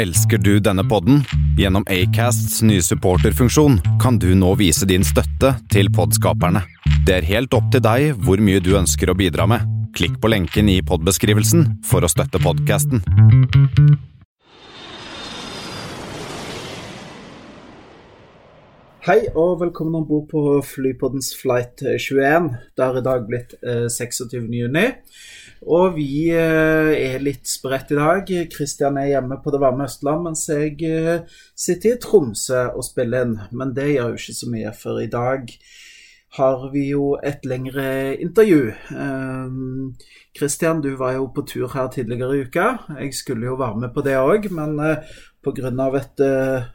Elsker du denne podden? Gjennom Acasts nye supporterfunksjon kan du nå vise din støtte til podskaperne. Det er helt opp til deg hvor mye du ønsker å bidra med. Klikk på lenken i podbeskrivelsen for å støtte podkasten. Hei og velkommen om bord på Flypoddens flight 21. Det har i dag blitt eh, 26. juni. Og vi eh, er litt spredt i dag. Kristian er hjemme på det varme Østland, mens jeg eh, sitter i Tromsø og spiller inn. Men det gjør jo ikke så mye, for i dag har vi jo et lengre intervju. Kristian, du var jo på tur her tidligere i uka. Jeg skulle jo være med på det òg, men eh, pga. et eh,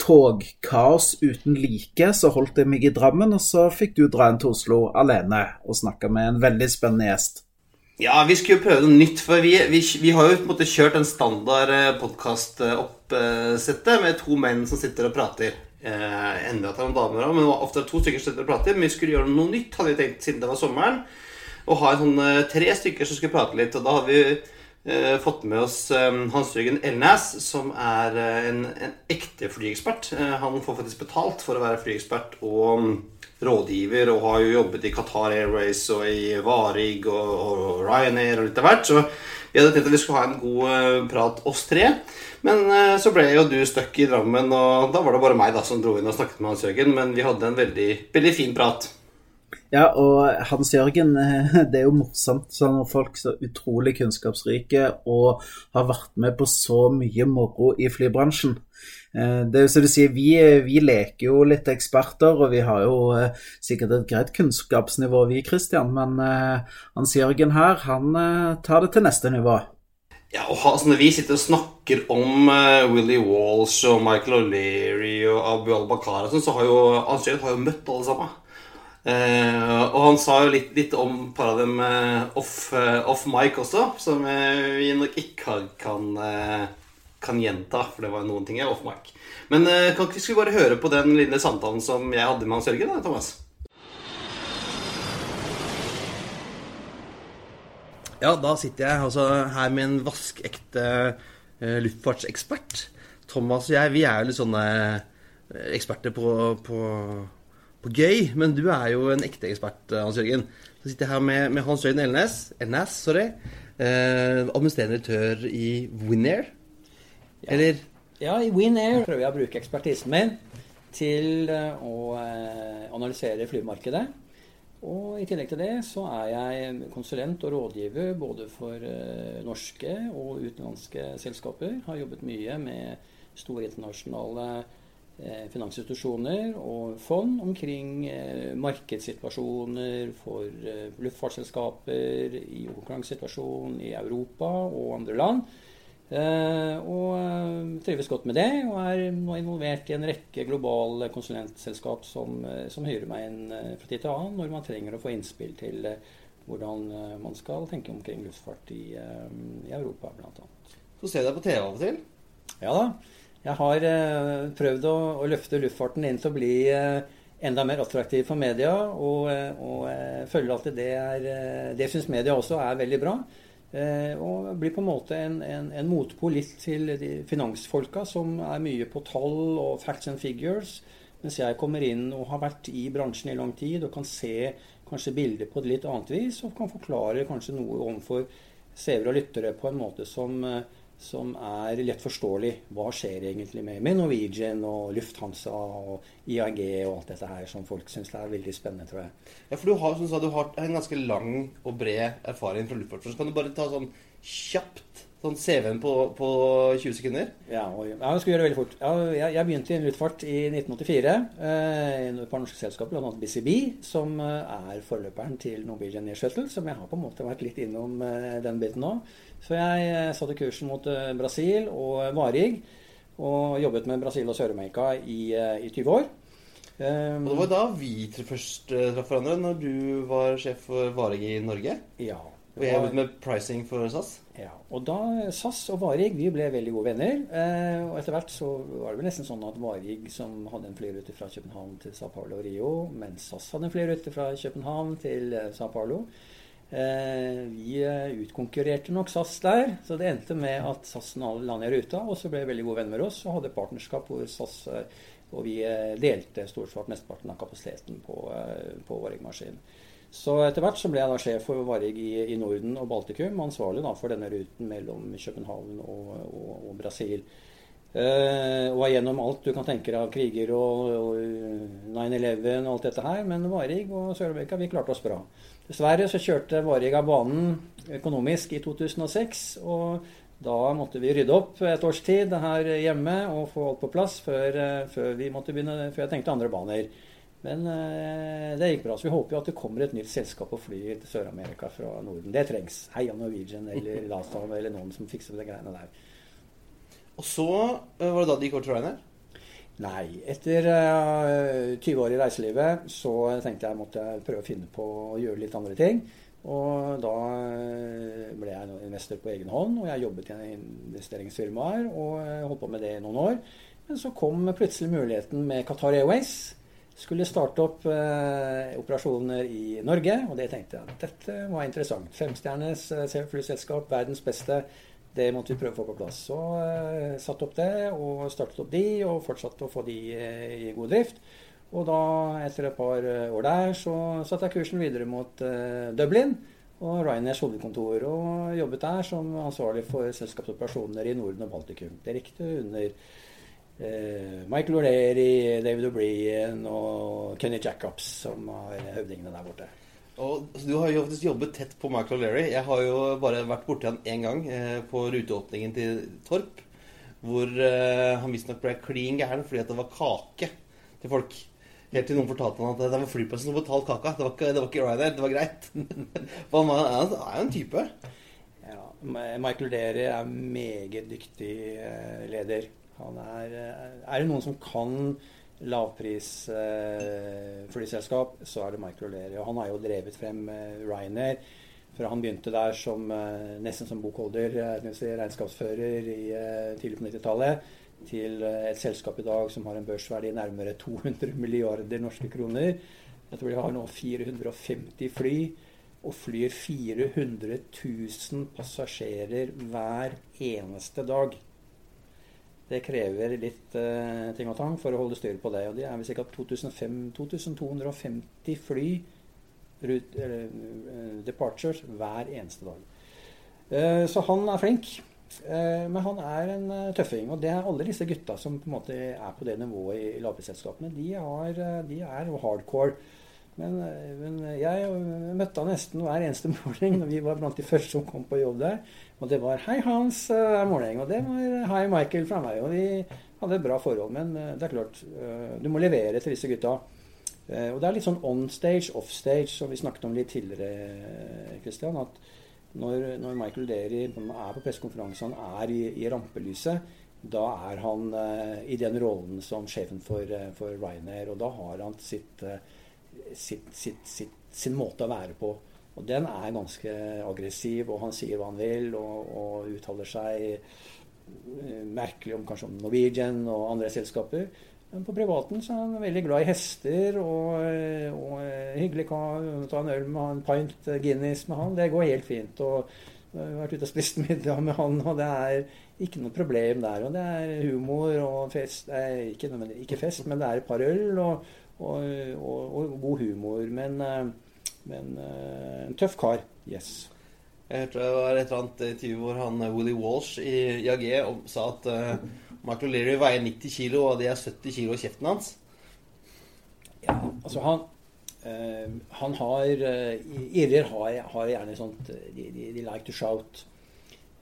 togkaos uten like, så holdt jeg meg i Drammen, og så fikk du dra inn til Oslo alene og snakke med en veldig spennende gjest. Ja, vi skulle jo prøve noe nytt, for vi, vi, vi har jo på en måte kjørt en standard podkastoppsettet med to menn som sitter og prater. Eh, enda er noen damer òg, men ofte er det to stykker som sitter og prater. Men vi skulle gjøre noe nytt, hadde vi tenkt siden det var sommeren. Og ha sånn, tre stykker som skulle prate litt. Og da hadde vi eh, fått med oss eh, Hans Jørgen Elnes, som er eh, en, en, ekte flyekspert. Eh, han får faktisk betalt for å være flyekspert og rådgiver, og har jo jobbet i Qatar Airways og i Varig og, og Ryanair og litt av hvert. Så vi hadde tenkt at vi skulle ha en god uh, prat, oss tre. Men uh, så ble jo du stuck i Drammen, og da var det bare meg da som dro inn og snakket med Hans Jørgen. Men vi hadde en veldig, veldig fin prat. Ja, og Hans Jørgen, det er jo morsomt sånn folk så utrolig kunnskapsrike og har vært med på så mye moro i flybransjen. Eh, det er jo som du sier, vi, vi, leker jo litt eksperter, og vi har jo eh, sikkert et greit kunnskapsnivå, vi, Christian. Men Hans Jørgen her, han tar det til neste nivå. Ja, og altså, Når vi sitter og snakker om Willy Walsh og Michael O'Leary og Abu al-Bakar, sånn, så har jo Hans Jørgen har jo møtt alle sammen. Uh, og han sa jo litt, litt om et par av dem uh, off, uh, off mic også, som vi nok ikke kan kan gjenta, for det var noen ting jeg off mic. Men kan ikke vi bare høre på den lille samtalen som jeg hadde med Hans Jørgen? da, Thomas? Ja, da sitter jeg altså her med en vaskekte luftfartsekspert. Thomas og jeg, vi er jo litt sånne eksperter på, på, på, gøy. Men du er jo en ekte ekspert, Hans Jørgen. Så sitter jeg her med, med Hans Jørgen Elnes, Elnes sorry, administrerende direktør i Winair. Ja. Eller? Ja, i Winair prøver jeg å bruke ekspertisen min til eh, å eh, analysere flymarkedet. Og i tillegg til det så er jeg konsulent og rådgiver både for eh, norske og utenlandske selskaper. Har jobbet mye med store internasjonale finansinstitusjoner og fond omkring markedssituasjoner for luftfartsselskaper i konkurransesituasjon i Europa og andre land. Og trives godt med det, og er nå involvert i en rekke globale konsulentselskap som, som hyrer meg inn fra tid til annen når man trenger å få innspill til hvordan man skal tenke omkring luftfart i, i Europa, bl.a. Så ser jeg deg på TV av og til? Ja da. Jeg har prøvd å, å, løfte luftfarten inn til å bli enda mer attraktiv for media, og, og føler at det, er, det syns media også er veldig bra. Eh, og blir på en måte en, en, en motpol litt til de finansfolka som er mye på tall og facts and figures. Mens jeg kommer inn og har vært i bransjen i lang tid og kan se kanskje bilder på et litt annet vis, og kan forklare kanskje noe overfor seere og lyttere på en måte som, eh, som er lett forståelig. Hva skjer egentlig med, med Norwegian og Lufthansa og IAG og alt dette her som folk syns er veldig spennende, tror jeg. Ja, for du har, som du sa, du har en ganske lang og bred erfaring fra luftfart. Kan du bare ta sånn kjapt sånn CV-en på, på, 20 sekunder? Ja, og, ja, jeg skal gjøre det veldig fort. Ja, jeg, jeg, begynte i luftfart i 1984 eh, i et par norske selskaper, bl.a. BCB, som eh, er forløperen til Norwegian Air Shuttle, som jeg har på en måte vært litt innom eh, den biten nå. Så jeg eh, satte kursen mot eh, Brasil og Varig, og jobbet med Brasil og Sør-Amerika i, eh, i 20 år. Um, og Det var da vi først traff hverandre, når du var sjef for Varig i Norge? Ja, og jeg jobbet med pricing for SAS? Ja. Og da SAS og Varig vi ble veldig gode venner. Eh, og etter hvert så var det vel nesten sånn at Varig som hadde en flyrute fra København til Sao Paulo og Rio, mens SAS hadde en flyrute fra København til Sa Sao Paulo. Eh, vi eh, utkonkurrerte nok SAS der, så det endte med at SAS la ned ruta, og så ble veldig gode venner med oss og hadde partnerskap hvor SAS og vi delte stort sett mesteparten av kapasiteten på, på Varig-maskinen. Så etter hvert så ble jeg da sjef for Varig i, i Norden og Baltikum, ansvarlig da for denne ruten mellom København og, og, og Brasil. Uh, og gjennom alt du kan tenke deg av kriger og, og 9-11 og alt dette her. Men Varig og Sør-Amerika, vi klarte oss bra. Dessverre så kjørte Varig av banen økonomisk i 2006. Og da måtte vi rydde opp et års tid her hjemme og få alt på plass før, uh, før vi måtte begynne, før jeg tenkte andre baner. Men uh, det gikk bra. Så vi håper jo at det kommer et nytt selskap og fly til Sør-Amerika fra Norden. Det trengs. Heia Norwegian eller Latam eller noen som fikser de greiene der. Og så eh, var det da de gikk over til Ryanair? Nei. Etter uh, eh, 20 år i reiselivet så tenkte jeg måtte prøve å finne på å gjøre litt andre ting. Og da eh, ble jeg investor på egen hånd, og jeg jobbet i investeringsfirmaer og holdt på med det i noen år. Men så kom plutselig muligheten med Qatar Airways. Skulle starte opp eh, operasjoner i Norge, og det tenkte jeg at dette var interessant. Femstjernes eh, flyselskap, verdens beste det måtte vi prøve å få på plass. Så eh, satte opp det, og startet opp de, og fortsatte å få de eh, i god drift. Og da, etter et par uh, år der, så satte jeg kursen videre mot Dublin og Ryanairs hovedkontor. Og jobbet der som ansvarlig for selskapsoperasjoner i Norden og Baltikum. Direkte under Michael O'Leary, David O'Brien og Kenny Jacobs, som var høvdingene der borte. Og, du har jo faktisk jobbet tett på Michael O'Leary. Jeg har jo bare vært borti han én gang eh, på ruteåpningen til Torp. Hvor eh, han visstnok ble klin gæren fordi det var kake til folk. Helt til noen fortalte han at det var flyplassen som betalte kaka. Det var ikke, det var ikke Ryanair. Det var greit. For han er jo en type. Ja, Michael O'Leary er meget dyktig eh, leder. Er, eh, er det noen som kan lavprisflyselskap, eh, så er det Microlery. Og han har jo drevet frem eh, Ryanair. For han begynte der som, eh, nesten som bokholder, si, regnskapsfører i, tidlig på 90-tallet, til et selskap i dag som har en børsverdi nærmere 200 milliarder norske kroner. Jeg tror de har nå 450 fly og flyr 400 000 passasjerer hver eneste dag. Det krever litt uh, ting og tang for å holde styr på det. Og det er vel ca. 2250 fly rut, uh, departures hver eneste dag. Uh, så han er flink. men han er en tøffing. Og det er alle disse gutta som på en måte er på det nivået i lavprisselskapene. De, de er hardcore. Men, men, jeg møtte han nesten hver eneste morgen vi var blant de første som kom på jobb der. Og det var 'Hei, Hans' hver morgen. Og det var 'Hei, Michael' fra meg. Og vi hadde et bra forhold. Men det er klart, du må levere til disse gutta. Og det er litt sånn on stage, off stage, som vi snakket om litt tidligere, Christian. At når, når Michael Derry er på pressekonferanse, han er i, i rampelyset, da er han i den rollen som sjefen for, for Ryanair. Og da har han sitt, sitt, sitt, sin måte å være på. Og den er ganske aggressiv, og han sier hva han vil, og, og uttaler seg eh, merkelig om kanskje om Norwegian og andre selskaper. Men på privaten så er han veldig glad i hester og, eh, og eh, hyggelig å Ta en øl med han, pint Guinness med han. Det går helt fint. og jeg har vært ute og spist middag med han, og det er ikke noe problem der. Og det er humor og fest Ikke, ikke fest, men det er et par øl og, og, og god humor. Men men uh, en tøff kar. Yes. Jeg hørte det var et eller annet intervju hvor han eh, Willy Walsh i IAG sa at uh, Michael Leary veier 90 kilo, og det er 70 kilo i kjeften hans. Ja, altså han uh, Han har uh, Irrer har, har, gjerne sånt de, de, de, like to shout.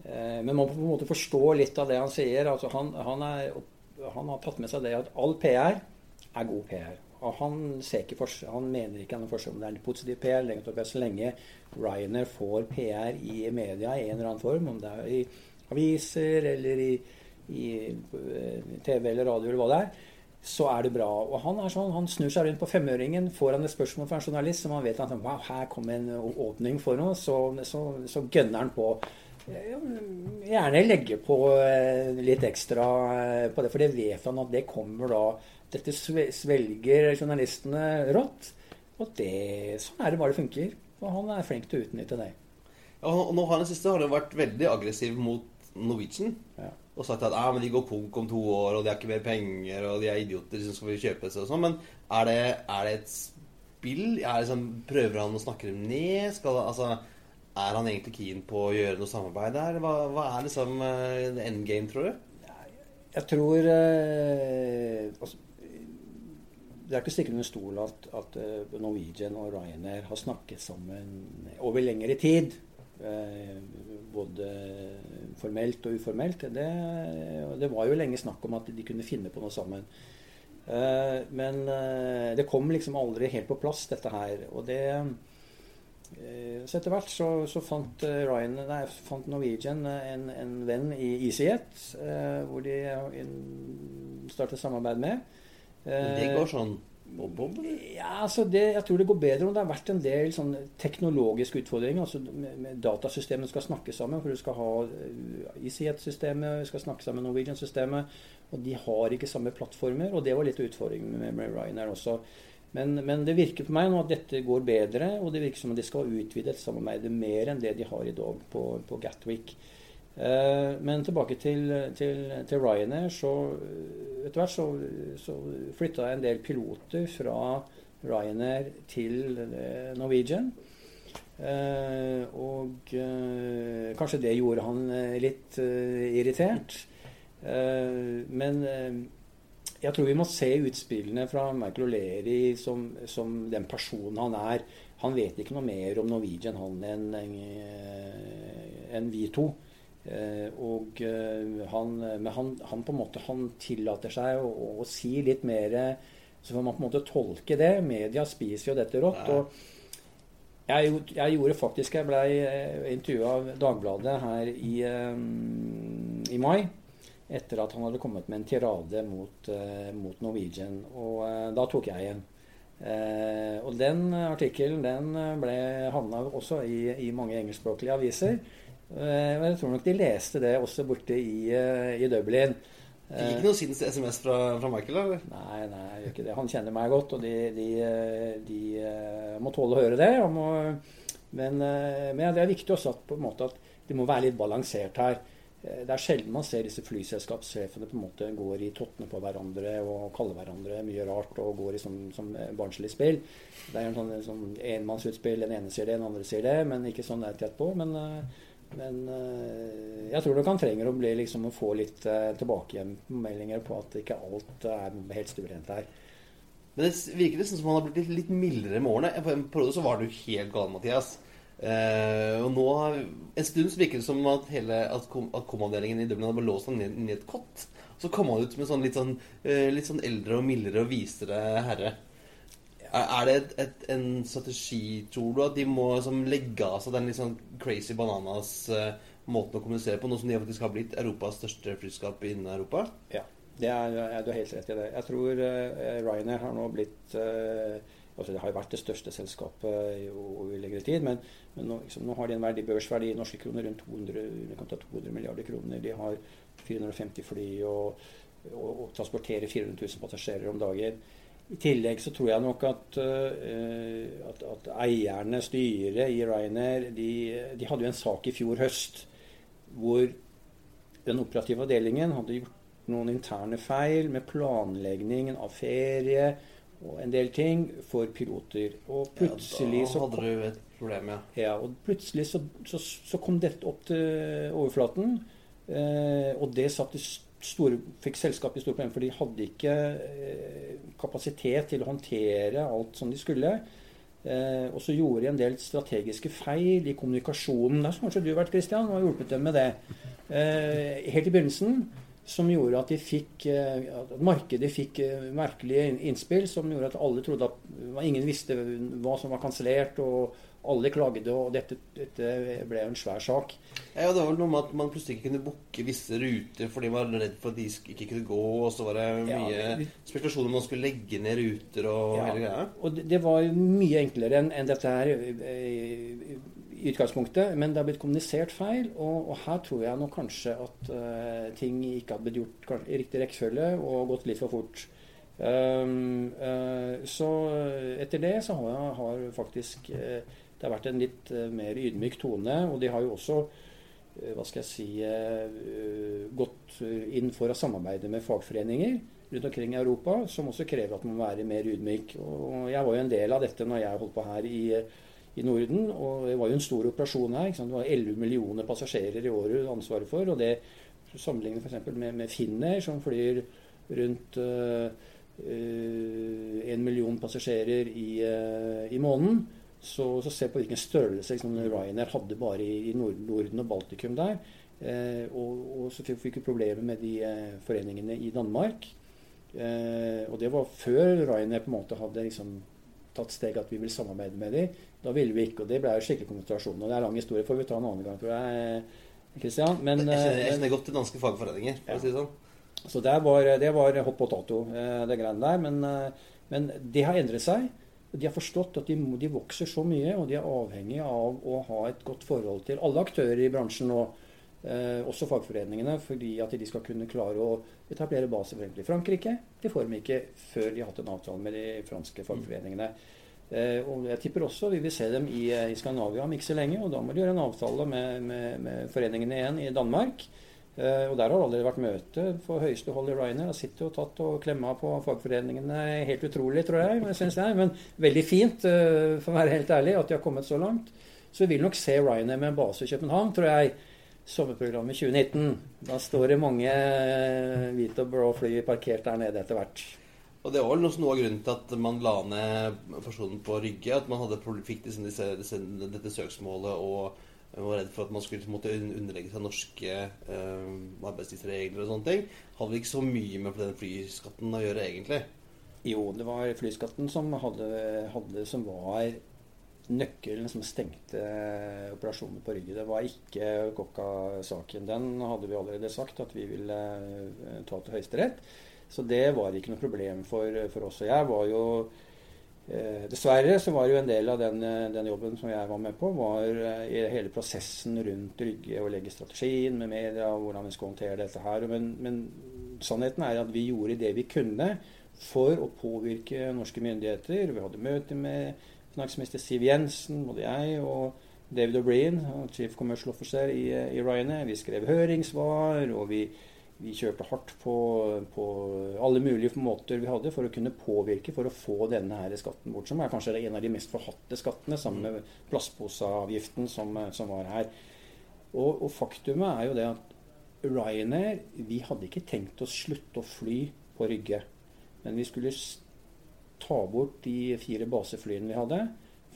Uh, men man må på en måte forstå litt av det han sier. Altså han, han, er, han har tatt med seg det at all PR er god PR. Og han, han mener ikke er forskjell om det er en positiv PR eller så lenge Ryanair får PR i media i en eller annen form, om det er i aviser eller i, i eh, TV eller radio eller hva det er, så er det bra. Og han er sånn, han snur seg rundt på femøringen, får han et spørsmål fra en journalist som han vet at wow, her kommer en åpning for noe, så, så, så gønner han på. Gjerne legge på eh, litt ekstra eh, på det, for det vet han at det kommer da dette svelger journalistene rått. Og det, sånn er det bare det funker. Og han er flink til å utnytte det. Ja, og nå har han siste har vært veldig aggressiv mot Norwegian. Ja. Og sagt at ah, men de går konk om to år, og de har ikke mer penger, og de er idioter som skal kjøpe seg og sånn. Men er det, er det et spill? Er det sånn, prøver han å snakke dem ned? Skal, altså, er han egentlig keen på å gjøre noe samarbeid der? Hva, hva er liksom uh, endgame, tror du? Jeg tror uh, altså, Det er ikke sikkert under stol at, at eh, Norwegian og Ryanair har snakket sammen over lengre tid. Eh, både formelt og uformelt. Det, det, var jo lenge snakk om at de kunne finne på noe sammen. Eh, men det kom liksom aldri helt på plass, dette her. Og det Så etter hvert så, så fant, Ryan, nei, fant Norwegian en, en, venn i EasyJet, hvor de startet samarbeid med. Det går sånn Bob, bob, ja, altså det, jeg tror det går bedre om det har vært en del sånn teknologiske utfordringer. altså med, med Datasystemet skal snakke sammen. for Du skal ha EasyJet-systemet, skal snakke sammen med Norwegian-systemet. Og de har ikke samme plattformer. Og det var litt av utfordringen med, med Ryanair også. Men, men, det virker på meg nå at dette går bedre, og det virker som at de skal utvide et samarbeid mer enn det de har i dag på, på Gatwick. Eh, men tilbake til, til, til Ryanair, så etter hvert så, så flytta jeg en del piloter fra Ryanair til eh, Norwegian. Eh, og kanskje det gjorde han litt irritert. men jeg tror vi må se utspillene fra Michael O'Leary som, som, den personen han er. Han vet ikke noe mer om Norwegian han enn en vi to. Eh, og eh, han, men han, han, på en måte han tillater seg å, å, si litt mer Så får man på en måte tolke det. Media spiser jo dette rått. og jeg, jeg, gjorde faktisk Jeg ble eh, intervjua av Dagbladet her i, i, mai. Etter at han hadde kommet med en tirade mot, mot Norwegian. Og da tok jeg. Eh, og den artikkelen den ble havna også i, i mange engelskspråklige aviser. Eh, men jeg tror nok de leste det også borte i, eh, i Dublin. Det gikk noe sinns SMS fra, fra, Michael? eller? Nei, nei, gjør ikke det. Han kjenner meg godt, og de, de, de, eh, må tåle å høre det. Må, men, men det er viktig også at, måte, at det må være litt balansert her. Det er sjelden man ser disse flyselskapssjefene på en måte går i tottene på hverandre og kaller hverandre mye rart og går i sånn, sånn barnslig spill. Det er en sånn, sånn enmannsutspill. Den ene sier det, den andre sier det, men ikke sånn tett etterpå. Men men uh, jeg tror nok han trenger å, bli, liksom, å få litt uh, tilbakemeldinger på at ikke alt er helt stuerent her. Men det virker nesten som han har blitt litt, litt mildere med årene. På en periode så var du helt gal, Mathias. Uh, og nå En stund så virker det som at hele at, kom, at komavdelingen i Dublin hadde låst ham ned, i et kott. Så kom han ut med sånn litt sånn, litt sånn eldre og mildere og visere herre. Er det et, et, en strategi, tror du, at de må liksom, legge av seg den sånn crazy bananas uh, måten å kommunisere på, nå som de faktisk har blitt Europas største flyskap innen Europa? Ja, er, du har helt rett i det. Jeg tror uh, Ryanair har nå blitt uh, altså Det har jo vært det største selskapet i lengre tid, men, men nå, liksom, nå, har de en verdi, børsverdi i norske kroner rundt 200, 200 milliarder kroner. De har 450 fly og, og, og transporterer 400 000 passasjerer om dagen. I tillegg så tror jeg nok at, uh, at, at eierne, styret i Ryanair, de, de, hadde jo en sak i fjor høst hvor den operative avdelingen hadde gjort noen interne feil med planleggingen av ferie og en del ting for piloter. Og plutselig ja, da hadde du et problem, ja. ja og plutselig så, så, så kom dette opp til overflaten, uh, og det satte store, fikk selskapet store problemer, for de hadde ikke eh, kapasitet til å håndtere alt som de skulle. Eh, og så gjorde de en del strategiske feil i kommunikasjonen. Der som kanskje du har vært, Christian, og har hjulpet dem med det. Eh, helt i begynnelsen. Som gjorde at, de fikk, eh, at markedet fikk eh, merkelige innspill som gjorde at alle trodde at ingen visste hva som var kansellert. og alle klagde, og dette, dette, ble en svær sak. Ja, Det var vel noe med at man plutselig ikke kunne booke visse ruter fordi man var redd for at de ikke kunne gå. Og så var det mye ja, spekulasjoner om man skulle legge ned ruter og ja, hele greia. Og det, var mye enklere enn en dette her eh, i utgangspunktet. Men det har blitt kommunisert feil, og, og her tror jeg nok kanskje at uh, ting ikke hadde blitt gjort i riktig rekkefølge og gått litt for fort. Um, uh, så etter det så har, har faktisk uh, Det har vært en litt uh, mer ydmyk tone. Og de har jo også uh, hva skal jeg si, uh, gått inn for å samarbeide med fagforeninger rundt omkring i Europa, som også krever at man må være mer ydmyk. Og jeg var jo en del av dette når jeg holdt på her i, i Norden. Og det var jo en stor operasjon her. Det var 11 millioner passasjerer i året ansvaret for. og det Sammenlignet f.eks. Med, med Finner, som flyr rundt Eh, en million passasjerer i, eh, i måneden, så, så se på hvilken størrelse liksom, Ryanair hadde bare i, Norden og Baltikum der. Eh, og, og, så fikk vi problemer med de eh, foreningene i Danmark. Eh, og det var før Ryanair på en måte hadde liksom, tatt steg at vi ville samarbeide med dem. Da ville vi ikke, og det ble jo skikkelig konsentrasjon. Og det er lang historie, får vi ta en annen gang, tror jeg. Kristian. Men, jeg kjenner godt til danske fagforeninger, for ja. å si det sånn. Så det var, det var hopp potato, tato, det greiene der. Men, eh, men, det har endret seg. De har forstått at de, de, vokser så mye, og de er avhengig av å ha et godt forhold til alle aktører i bransjen nå. Eh, også fagforeningene, fordi at de skal kunne klare å etablere base for i Frankrike. Det får de ikke før de har hatt en avtale med de franske fagforeningene. Eh, og jeg tipper også vi vil se dem i, i Skandinavia om ikke så lenge, og da må de gjøre en avtale med, med, med foreningene igjen i Danmark. Uh, og Der har det allerede vært møte for høyeste hold i Ryanair. Har sittet og tatt og klemma på fagforeningene. Helt utrolig, tror jeg. Men, jeg men veldig fint, uh, for å være helt ærlig, at de har kommet så langt. Så vi vil nok se Ryanair med en base i København, tror jeg. Sommerprogrammet 2019. Da står det mange uh, hvite og blå fly parkert der nede etter hvert. Og Det var vel noe av grunnen til at man la ned personen på Rygge. At man hadde, fikk disse, disse, dette søksmålet og jeg var redd for at man skulle måtte underlegge seg norske eh, arbeidstidsregler og sånne ting. Hadde vel ikke så mye med den flyskatten å gjøre, egentlig? Jo, det var flyskatten som, hadde, hadde, som var nøkkelen som stengte operasjonen på Rygge. Det var ikke Kokka-saken. Den hadde vi allerede sagt at vi ville eh, ta til Høyesterett. Så det var ikke noe problem for, for oss. Og jeg var jo Eh, dessverre så var jo en del av den, eh, den, jobben som jeg var med på, var eh, i hele prosessen rundt Rygge og legge strategien med media og hvordan vi skulle håndtere dette her. Men, men, sannheten er at vi gjorde det vi kunne for å påvirke norske myndigheter. Vi hadde møte med finansminister Siv Jensen, både jeg og David O'Brien, chief commercial officer i, i Ryanair. Vi skrev høringssvar, og vi vi kjørte hardt på, på, alle mulige måter vi hadde for å kunne påvirke for å få denne her skatten bort. Som er kanskje en av de mest forhatte skattene, sammen med plastposeavgiften som, som, var her. Og, og faktumet er jo det at Ryanair Vi hadde ikke tenkt å slutte å fly på Rygge. Men vi skulle ta bort de fire baseflyene vi hadde.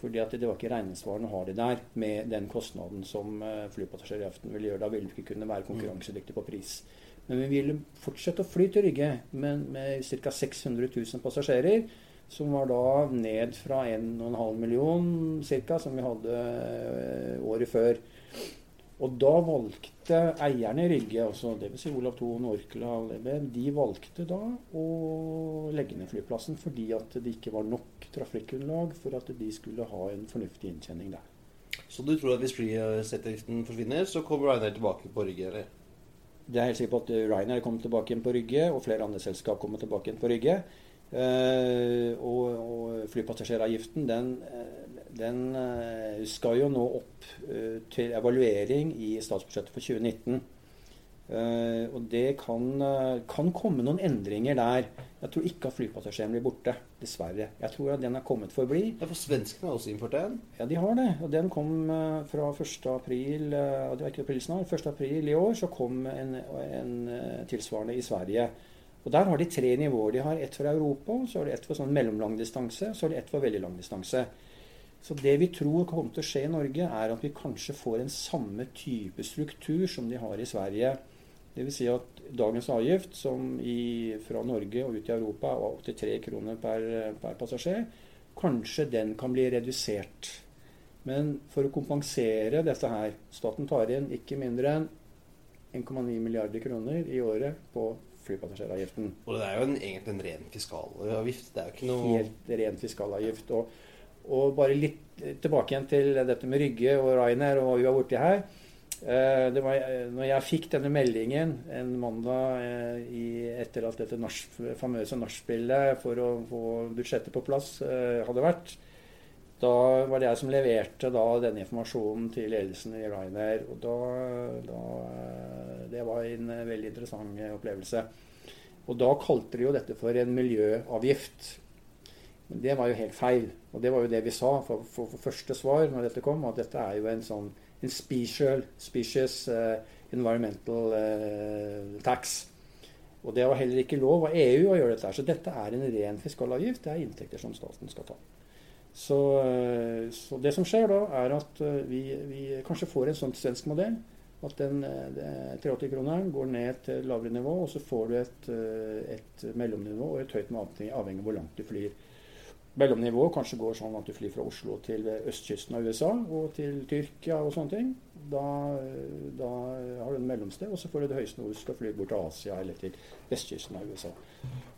fordi at det var ikke regningssvarende å ha de der med den kostnaden som eh, flypassasjeravgiften ville gjøre. Da ville vi ikke kunne være konkurransedyktige på pris. Men vi ville fortsette å fly til Rygge med, med ca. 600 000 passasjerer. Som var da ned fra 1,5 million ca., som vi hadde eh, året før. Og da valgte eierne i Rygge, altså dvs. Si Olav Thon, Orkla de valgte da å legge ned flyplassen fordi at det ikke var nok trafikkgrunnlag for at de skulle ha en fornuftig inntjening der. Så du tror at hvis flyseteavgiften forsvinner, så kommer Ryanair tilbake på Rygge? eller? Det er helt sikker på at Ryanair kommer tilbake igjen på Rygge, og flere andre selskap kommer tilbake igjen på Rygge. Uh, og, og flypassasjeravgiften den, eh, den, eh, skal jo nå opp uh, til evaluering i statsbudsjettet for 2019. Uh, og det kan, kan, komme noen endringer der. Jeg tror ikke at flypassasjeren blir borte. Dessverre. Jeg tror at den er kommet for å bli. Ja, For svenskene har også innført den? Ja, de har det. Og den kom fra 1. april det var ikke april snart, 1. april i år så kom en, en tilsvarende i Sverige. Og Der har de tre nivåer. De har ett for Europa, så har de ett for sånn mellomlangdistanse, så har de ett for veldig lang distanse. Så det vi tror kommer til å skje i Norge, er at vi kanskje får en samme type struktur som de har i Sverige Dvs. Si at dagens avgift, som i, fra Norge og ut i Europa er 83 kroner per, per, passasjer, kanskje den kan bli redusert. Men for å kompensere dette her Staten tar inn ikke mindre enn 1,9 milliarder kroner i året på flypassasjeravgiften. Og det er jo en, egentlig en ren fiskalavgift? Det er jo ikke noe Helt ren fiskalavgift. Og, og bare litt tilbake igjen til dette med Rygge og Ryanair og hva vi var borti her. Eh, det var, eh, når jeg fikk denne meldingen en mandag eh, i, etter at dette norsk, famøse nachspielet for å få budsjettet på plass hadde vært, Da var det jeg som leverte da, denne informasjonen til ledelsen i Ryanair. Og da, da, det var en veldig interessant opplevelse. Og da kalte de jo dette for en miljøavgift. Men det var jo helt feil. Og det var jo det vi sa for, for, for første svar når dette kom, at dette er jo en sånn special, species uh, environmental uh, tax. Og det var heller ikke lov av EU å gjøre dette. Så dette er en ren fiskalavgift. Det er inntekter som staten skal ta. Så, uh, så det som skjer da, er at vi, vi, kanskje får en sånn svensk modell. At den 83-kroneren går ned til lavere nivå, og så får du et, et mellomnivå og et høyt avhengig av hvor langt du flyr mellomnivået kanskje går sånn at du flyr fra Oslo til østkysten av USA og til Tyrkia og sånne ting. Da, da har du en mellomsted, og så får du det høyeste når du skal fly bort til Asia eller til vestkysten av USA.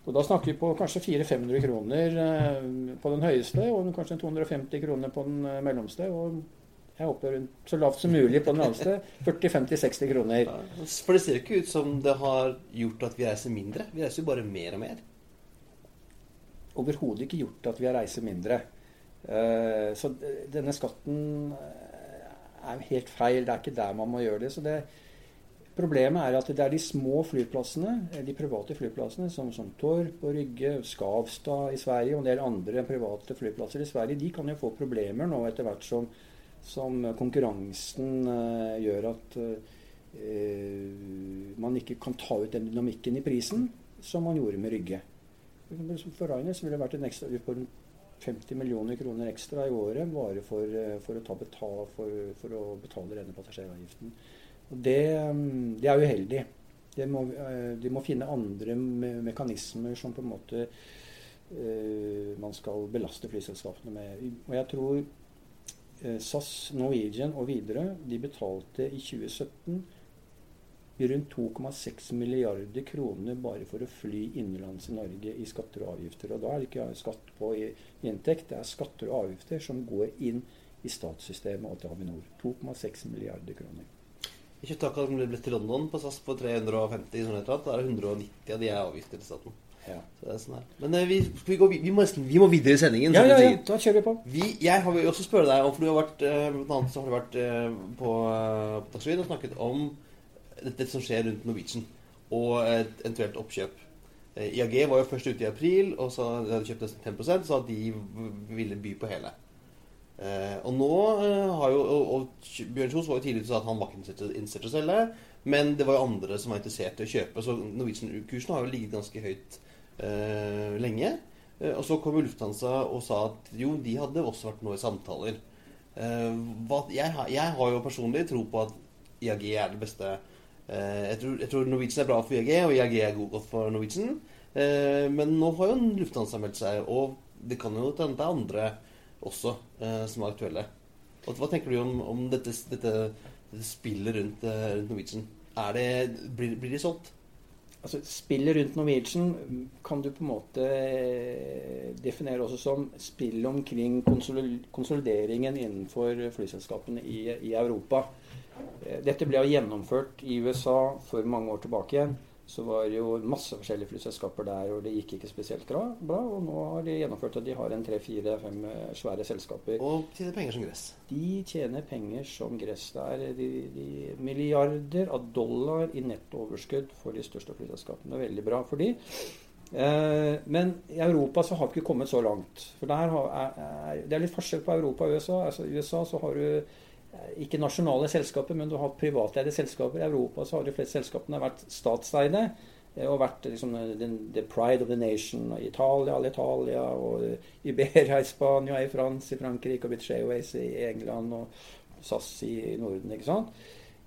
Og Da snakker vi på kanskje 400-500 kroner eh, på den høyeste, og kanskje 250 kroner på den eh, mellomste. og jeg håper så lavt som mulig på den laveste. 40-50-60 kroner. For det ser jo ikke ut som det har gjort at vi reiser mindre. Vi reiser jo bare mer og mer overhodet ikke gjort at vi har reiser mindre. Eh, så denne skatten eh, er helt feil. Det er ikke der man må gjøre det. så det Problemet er at det er de små flyplassene, eh, de private flyplassene, som, som Torp og Rygge, Skavstad i Sverige og en del andre private flyplasser i Sverige, de kan jo få problemer nå etter hvert som, som konkurransen gjør at man ikke kan ta ut den dynamikken i prisen som man gjorde med Rygge. For Rainer ville det vært en ekstra på 50 millioner kroner ekstra i året bare for, eh, for, å, betal, for, for å, betale denne passasjeravgiften. Og det, mm, det er uheldig. Det må, eh, de må finne andre me mekanismer som på en måte uh, man skal belaste flyselskapene med. Og jeg tror SAS, Norwegian og videre de betalte i 2017 rundt 2,6 milliarder kroner bare for å fly innenlands i Norge i skatter og avgifter. Og da er det ikke skatt på inntekt, det er skatter og avgifter som går inn i statssystemet og til Avinor. 2,6 milliarder kroner. Ikke takk at vi ble til London på SAS på 350 sånn Da er det 190 av de er avgifter til staten. Ja. Sånn Men eh, vi, vi, går, vi, må, vi, må, videre i sendingen. Ja, ja, ja, da kjører vi på. jeg har også spørre deg, om, for du har vært, eh, blant annet så har du vært eh, på, på Dagsrevyen og snakket om dette som skjer rundt Norwegian, og et eventuelt oppkjøp. Eh, IAG var jo først ute i april, og så de hadde kjøpt nesten 5 så de ville by på hele. Eh, og nå eh, har jo og, og Bjørn Kjos var jo tidligere sa at han var ikke interessert i å selge, men det var jo andre som var interessert i å kjøpe. Så Norwegian-kursen har jo ligget ganske høyt eh, lenge. Eh, og så kom Lufthansa og sa at jo, de hadde også vært nå i samtaler. Eh, jeg, jeg, har jo personlig tro på at IAG er det beste Eh, jeg tror, jeg tror, Norwegian er bra for IAG, og IAG er god godt for Norwegian. Eh, men nå har jo Lufthansa meldt seg, og det kan jo hende det er andre også eh, som er aktuelle. Og hva tenker du om, om dette, dette, spillet rundt, rundt Norwegian? Det, blir, blir de solgt? Altså, Spillet rundt Norwegian kan du på en måte definere også som spill omkring konsolideringen innenfor flyselskapene i, i Europa. Eh, dette ble gjennomført i USA for mange år tilbake igjen. Så var det jo masse forskjellige flyselskaper der, og det gikk ikke spesielt bra. Og nå har de gjennomført at de har en tre-fire-fem eh, svære selskaper. Og tjener penger som gress? De tjener penger som gress. Det er de, de milliarder av dollar i nettooverskudd for de største flyselskapene. Det veldig bra for de. Eh, men i Europa så har vi ikke kommet så langt. For er, er, det er litt forskjell på Europa og USA. Altså, I USA så har du ikke nasjonale selskaper, men du har privateide selskaper. I Europa så har de fleste selskapene vært statseide. Eh, og vært liksom, the pride of the nation. Og Italia, Italia, og Iberia i Spania, i France, i Frankrike, og British Airways i England, og SAS i Norden. ikke sant?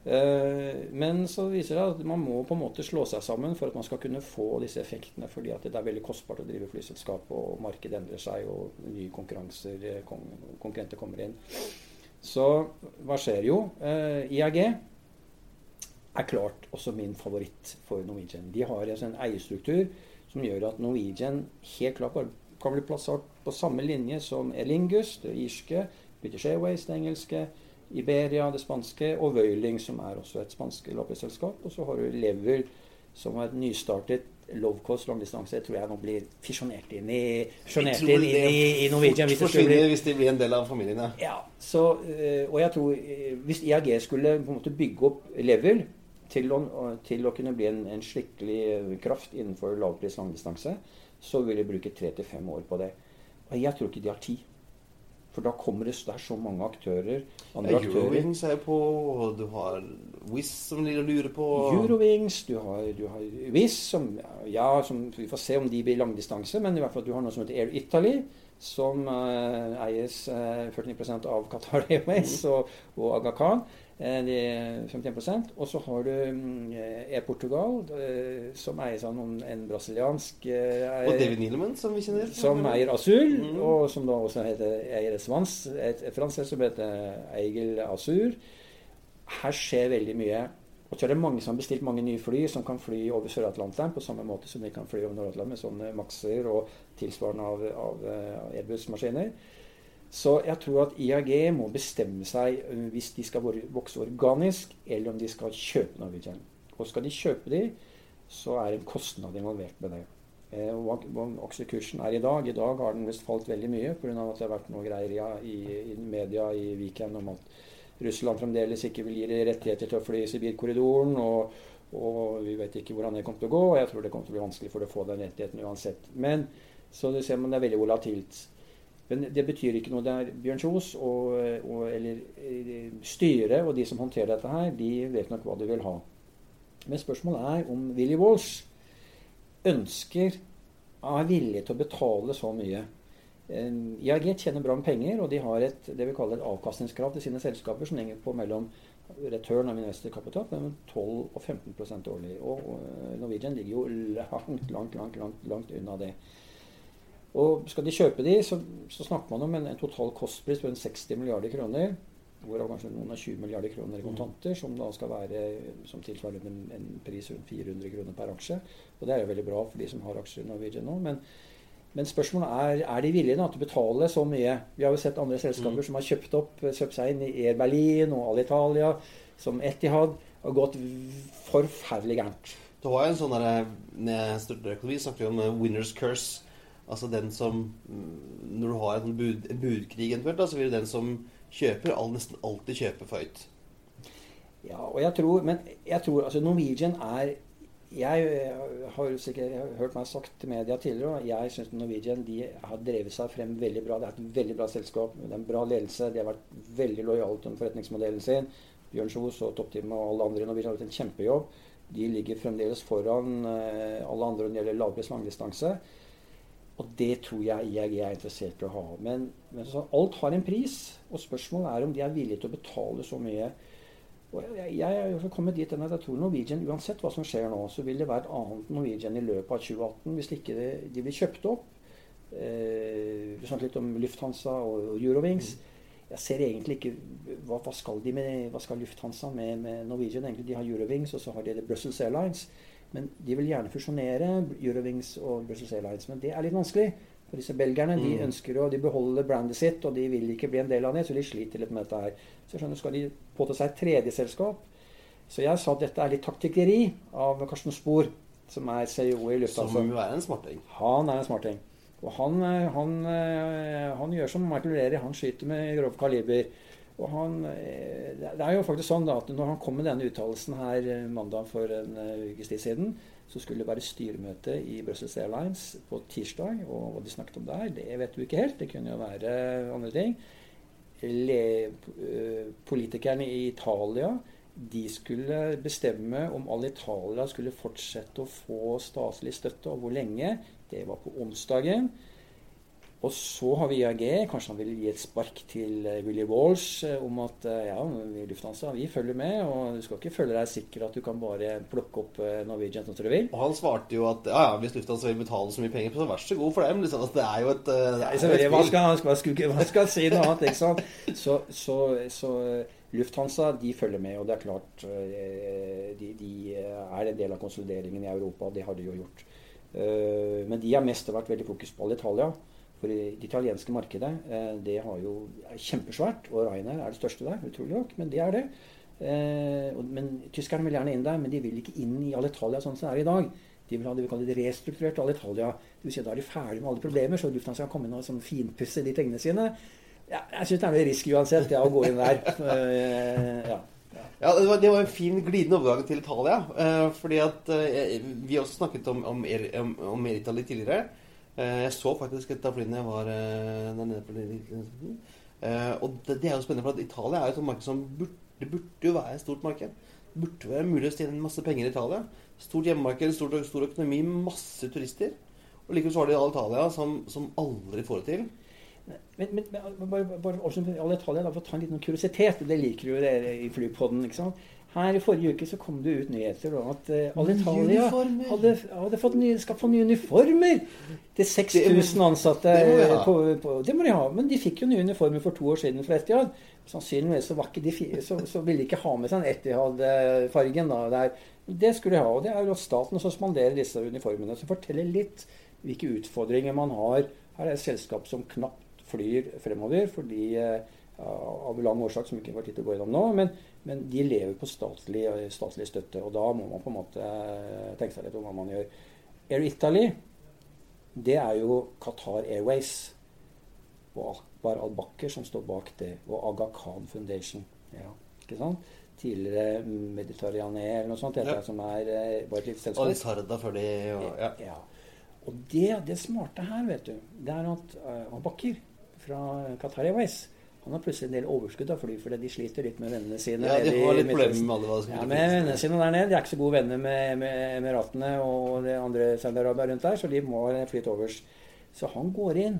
Eh, men så viser det at man må på en måte slå seg sammen for at man skal kunne få disse effektene. Fordi at det er veldig kostbart å drive flyselskap, og markedet endrer seg, og nye konkurrenter kommer inn. Så hva skjer jo? Eh, IAG er klart også min favoritt for Norwegian. De har en sånn eierstruktur som gjør at Norwegian helt klart kan bli plassert på samme linje som Elingus, det irske, British Airways, det engelske, Iberia, det spanske, og Vøyling, som er også et spansk lobbyselskap. Og så har du Lever, som var et nystartet low cost langdistanse, tror jeg nå blir fisjonert inn i, fisjonert inn, i, i Norwegian. Hvis det forsvinner hvis de blir en del av familien, ja. ja så, eh, og jeg tror eh, hvis IAG skulle på en måte bygge opp level til å, til å kunne bli en, en skikkelig kraft innenfor lavpris langdistanse, så vil de bruke tre til fem år på det. Og jeg tror ikke de har tid. For da kommer det, det er så mange aktører. Andre ja, Eurowings er på, og du har Wizz som ligger og lurer på Eurowings, du har, du har Wizz som Ja, som, vi får se om de blir langdistanse, men i hvert fall du har noe som heter Air Italy. Som uh, eies uh, 49% av Qatar Airways mm. og, og Aga Khan. Eh, de 51 Og så har du mm, Air Portugal, eh, som eies av noen, en brasiliansk eier. Og David Nielemann, som vi kjenner. Som eier Azul, mm. og som da også heter eier Svans, et, et fransk som heter Eigel Azur. Her skjer veldig mye. Og så er det mange som har bestilt mange nye fly som kan fly over Sør-Atlanteren på samme måte som de kan fly over Nord-Atlanteren med sånne Maxer og tilsvarende av, av Airbus-maskiner. Så jeg tror at IAG må bestemme seg øh, hvis de skal vokse organisk, eller om de skal kjøpe Norwegian. Og skal de kjøpe de, så er en kostnad involvert med det. Eh, hva aksjekursen er i dag. I dag har den visst falt veldig mye pga. at det har vært noe greier i, i media i Viken om at Russland fremdeles ikke vil gi rettigheter til å fly i Sibirkorridoren. Og, og vi vet ikke hvordan det kommer til å gå. og Jeg tror det kommer til å bli vanskelig for å få den rettigheten uansett. Men så du ser man det er veldig volatilt. Men det betyr ikke noe. Det er Bjørn Kjos og, og, eller eh, styret og de som håndterer dette her, de vet nok hva de vil ha. Men spørsmålet er om Willy Walsh ønsker er villig til å betale så mye. IAG tjener bra med penger, og de har et, det vi kaller et avkastningskrav til sine selskaper som ligger på mellom return av investorkapital mellom 12 og 15% årlig. Og Norwegian ligger jo langt, langt, langt, langt, langt unna det. Og skal de kjøpe de, så, så snakker man om en, en total kostpris på 60 milliarder kroner. Hvorav kanskje noen av 20 milliarder kroner i mm. kontanter, som da skal være som tilsvarer en, en, pris rundt 400 kroner per aksje. Og det er jo veldig bra for de som har aksjer i Norwegian nå. Men, men spørsmålet er er de villige da, til å betale så mye. Vi har jo sett andre selskaper mm. som har kjøpt opp, kjøpt seg inn i Air Berlin og Alitalia, som Etihad, og gått forferdelig gærent. Det var en sånn der, Vi snakker om uh, winners curse. Altså den som Når du har en, bud, budkrig eventuelt, så vil den som kjøper, all, nesten alltid kjøpe for høyt. Ja, og jeg tror Men jeg tror altså Norwegian er jeg har sikkert hørt meg sagt til media tidligere, og jeg syns Norwegian de har drevet seg frem veldig bra. Det er et veldig bra selskap. Det er en bra ledelse. De har vært veldig lojale til forretningsmodellen sin. Bjørn Kjos og toppteamet og alle andre i Norwegian har gjort en kjempejobb. De ligger fremdeles foran eh, alle andre når det gjelder lavpris langdistanse. Og det tror jeg IAG er interessert i å ha. Men, men så, alt har en pris, og spørsmålet er om de er villige til å betale så mye. Og jeg, jeg er kommet dit at jeg tror Norwegian, uansett hva som skjer nå, så vil det være et annet Norwegian i løpet av 2018 hvis ikke det, de blir kjøpt opp. Eh, vi snakket litt om Lufthansa og, og Eurowings. Jeg ser egentlig ikke hva, hva, skal de med, hva skal Lufthansa med, med Norwegian? Egentlig, de har Eurowings, og så har de Brussels Airlines. Men de vil gjerne fusjonere Eurowings og Brussels Airlines. Men det er litt vanskelig. For disse belgierne de mm. ønsker å de beholder brandet sitt, og de vil ikke bli en del av det, så de sliter litt med dette her. Så jeg skjønner, skal de påta seg et tredje selskap? Så jeg sa at dette er litt taktikkeri av Karsten Spor, som er CEO i Lufthansa. Som jo er en smarting? Han er en smarting. Og han, eh, han, eh, han gjør som Michael Lerry, han skyter med grov kaliber. Og han, eh, det er jo faktisk sånn da, at når han kom med denne uttalelsen her mandag for en ukes tid siden, så skulle det være styremøte i Brussels Airlines på tirsdag. Og hva de snakket om der, det vet du ikke helt. Det kunne jo være andre ting. Le, politikerne i Italia de skulle bestemme om alle Italia skulle fortsette å få statlig støtte, og hvor lenge. Det var på onsdagen. Og så har vi IAG. Kanskje han vil gi et spark til uh, Willy Walsh uh, om at uh, ja, Lufthansa, vi følger med, og du skal ikke føle deg sikker at du kan bare plukke opp Norwegian når du vil. Og han svarte jo at ja, ja, hvis Lufthansa vil betale så mye penger, så vær så god for dem. Liksom, det er jo et, ja, hva, skal, hva, skal, hva skal han si noe annet? ikke sant? Så, så, så Lufthansa de følger med, og det er klart de, de er en del av konsolideringen i Europa. Det har de jo gjort. Men de har mest vært veldig fokus på Alitalia. For det italienske markedet eh, det har jo, er kjempesvært, og Ryanair er det største der, utrolig nok, men det er det. Eh, men Tyskerne vil gjerne inn der, men de vil ikke inn i Alitalia sånn som det er i dag. De vil ha det vi kaller restrukturert Alitalia. Det vil si, da er de ferdig med alle problemer, så Lufthansa kan komme inn og sånn finpusse de tingene sine. Ja, jeg syns det er noe risk uansett, det å gå inn der. Uh, ja. Ja, det var, det var, en fin glidende overgang til Italia. Eh, fordi at eh, Vi har også snakket om, om, om, om Italy tidligere. Eh, jeg så faktisk et av flyene jeg var eh, der nede på eh, Og det, er jo spennende, for at Italia er jo et marked som burde, det burde jo være et stort marked. Det burde være mulig å tjene masse penger i Italia. Stort hjemmemarked, stor, stor økonomi, masse turister. Og likevel så har de Italia som, som aldri får det til. Men, men, men bare, bare også, Alitalia, da, for å ta en liten kuriositet, det liker jo dere i Flypodden. ikke sant? Her i forrige uke så kom det ut nyheter om at uh, Alitalia hadde, hadde fått nye, skal få nye uniformer til 6000 ansatte. Det må, de på, på, det må de ha. Men de fikk jo nye uniformer for to år siden fra Etiad. Sannsynligvis så, var ikke de, så, så ville de ikke ha med seg en Etiad-fargen. Det skulle de ha. Og det er jo staten som spanderer disse uniformene. Som forteller litt hvilke utfordringer man har. Her er et selskap som knapt flyr fremover fordi uh, av lang årsak som ikke var tid til å gå gjennom nå. Men, men de lever på statlig, statlig, støtte, og da må man på en måte eh, tenke seg litt om hva man gjør. Air Italy, det er jo Qatar Airways og Akbar al-Bakker som står bak det, og Aga Khan Foundation. Ja, ikke sant? Tidligere Mediterraneer eller noe sånt. Ja. Som er, bare var et lite selskap. Og litt Sarda før de ja. ja. Og det, det smarte her, vet du, det er at uh, Bakker fra Qatar Airways. Han har plutselig en del overskudd av fly fordi de sliter litt med vennene sine. Ja, de har litt problemer med alle Ja, med vennene sine der nede. De er ikke så gode venner med, med Emiratene og de andre Saudi-Arabia rundt der, så de må fly til overs. Så han går inn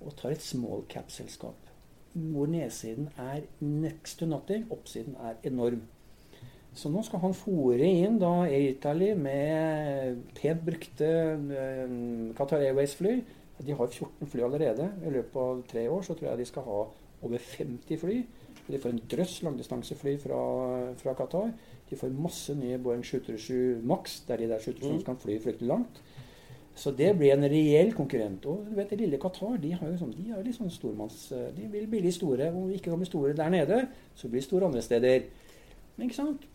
og tar et small cap-selskap hvor nedsiden er next to nothing, oppsiden er enorm. Så nå skal han fòre inn da Air Italy med pent brukte uh, Qatar Airways-fly de har 14 fly allerede. I løpet av tre år så tror jeg de skal ha over 50 fly. De får en drøss langdistansefly fra, fra Qatar. De får masse nye Boeing 737 Max, der de der 737 mm. kan fly fryktelig langt. Så det blir en reell konkurrent. Og du vet, det lille Qatar de har jo sånn, de har litt sånn stormanns... De vil bli litt store. Og ikke kan bli store der nede, så blir de store andre steder. Men ikke sant?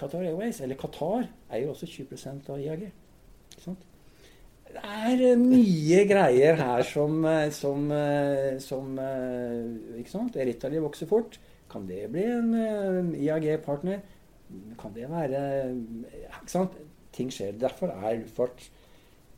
Qatar Airways, eller Qatar, eier også 20 av IAG. Ikke sant? Det er eh, mye greier her som, eh, som, eh, som Ikke sant? Eritali vokser fort. Kan det bli en IAG-partner? Kan det være Ikke sant? Ting skjer. Derfor er luftfart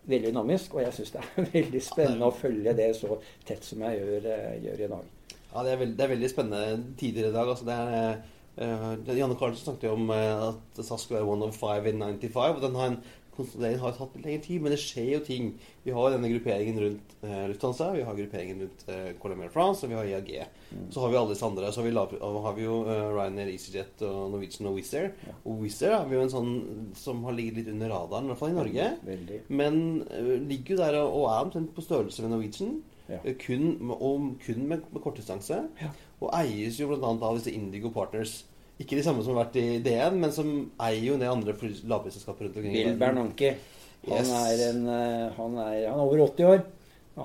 veldig dynamisk, og jeg syns det er veldig spennende å følge det så tett som jeg gjør, gjør i dag. Ja, det er, veldig, det er veldig spennende tider i dag. Altså, det er, uh, Janne Karlsen snakket jo om uh, at SAS skulle være one of five in 95. og den har en konsolidering har tatt litt lengre tid, men det skjer jo ting. Vi har denne grupperingen rundt eh, Lufthansa, vi har grupperingen rundt eh, Colombia France, og vi har IAG. Mm. Så har vi alle disse andre. Så har vi, har vi jo uh, Ryanair, EasyJet og Norwegian og Wizz Air. Ja. Og Wizz Air har vi jo en sånn som har ligget litt under radaren, i hvert fall i Norge. Veldig. Men uh, ligger jo der og er omtrent på størrelse med Norwegian. Ja. Uh, kun, og kun med, med kortdistanse. Ja. Og eies jo bl.a. av disse Indigo Partners. Ikke de samme som har vært i DN, men som eier jo ned andre lavprisselskaper rundt omkring. Bill Bernanke. Han, yes. er en, eh, han, er, han er over 80 år.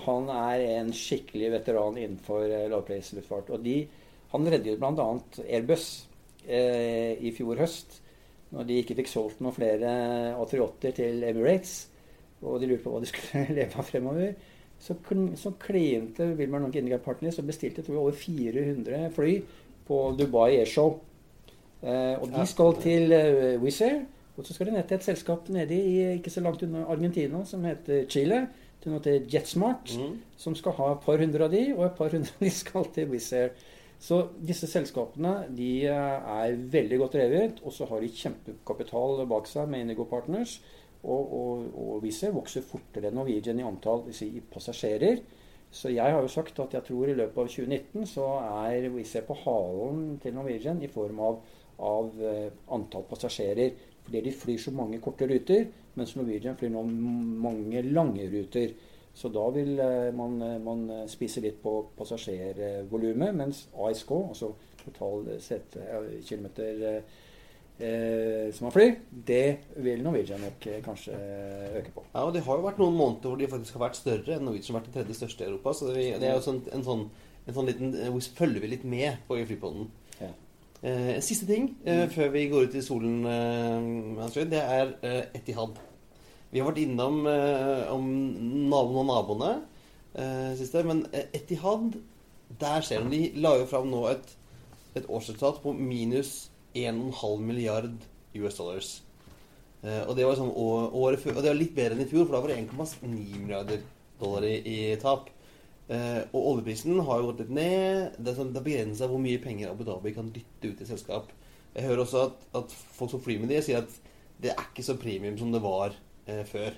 Han er en skikkelig veteran innenfor eh, lavprisluftfart. Og de, han reddet bl.a. Airbus eh, i fjor høst. Når de ikke fikk solgt noen flere A380 til Emirates, og de lurte på hva de skulle leve av fremover, så, så klinte Wilmer Nonke Indica Partners og bestilte tror jeg, over 400 fly på Dubai Airshow. Eh, og de skal til uh, Wizz Air. Og så skal de ned til et selskap nede i, ikke så langt unna Argentina som heter Chile. Til noe til JetSmart, mm. som skal ha et par hundre av de, og et par hundre av de skal til Wizz Air. Så disse selskapene de eh, er veldig godt drevet, og så har de kjempekapital bak seg med Indigo Partners. Og, og, og Wizz Air vokser fortere enn Norwegian i antall si, passasjerer. Så jeg har jo sagt at jeg tror i løpet av 2019 så er Wizz Air på halen til Norwegian i form av av eh, antall passasjerer. Fordi de flyr så mange korte ruter, mens Norwegian flyr nå mange lange ruter. Så da vil eh, man, eh, man spise litt på passasjervolumet, mens ASK, altså total kilometer eh, som man flyr, det vil Norwegian nok kanskje øke på. Ja, og Det har jo vært noen måneder hvor de faktisk har vært større enn Norwegian har vært den tredje største i Europa. Så det, er jo sånn, en sånn, en sånn liten, følger vi litt med på flypodden. Eh, en siste ting mm. før vi går ut i solen, eh, det er eh, Etihad. Vi har vært innom eh, om naboen og naboene eh, siste, men eh, Etihad Der ser de la jo fram nå et, et årsresultat på minus 1,5 milliard US dollars. Eh, og det var sånn året før, og det var litt bedre enn i fjor, for da var det 1,9 milliarder dollar i, i tap. Eh, og oljeprisen har jo gått litt ned. Det er, sånn, begrensa hvor mye penger Abu Dhabi kan dytte ut i selskap. Jeg hører også at, at folk som flyr med de, sier at det er ikke så premium som det var eh, før.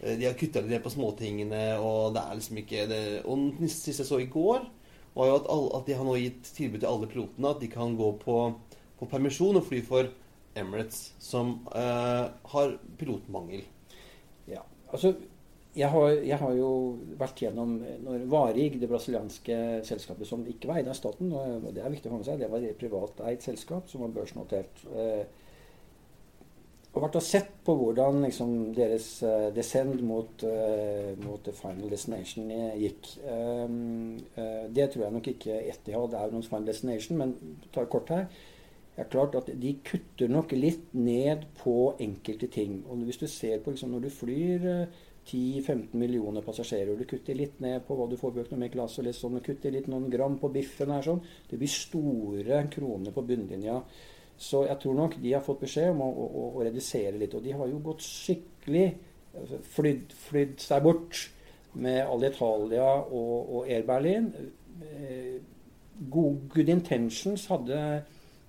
Eh, de har kutta litt på småtingene, og det er liksom ikke det. Og den siste jeg så i går, var jo at, alle, at de har nå gitt tilbud til alle pilotene at de kan gå på, på permisjon og fly for Emirates, som eh, har pilotmangel. Ja, altså jeg har, jeg har jo vært gjennom når Varig, det brasilianske selskapet som ikke var eid av staten, og det er viktig å få med seg, det var et privateid selskap som var børsnotert. Eh, og vært og sett på hvordan liksom, deres eh, descend mot, eh, mot the final destination eh, gikk. Um, eh, det tror jeg nok ikke Etihad er noens final destination, men tar kort her. Det er klart at De kutter nok litt ned på enkelte ting. Og Hvis du ser på liksom, når du flyr eh, 10-15 millioner passasjerer, du kutter litt ned på hva du får på økonomiklasse, og litt sånn, og kutter litt noen gram på biffen her, sånn, det blir store kroner på bunnlinja. Så jeg tror nok de har fått beskjed om å, å, å redusere litt. Og de har jo gått skikkelig altså, flydd, flydd seg bort med Alitalia og, og Air Berlin. Eh, good, good Intentions hadde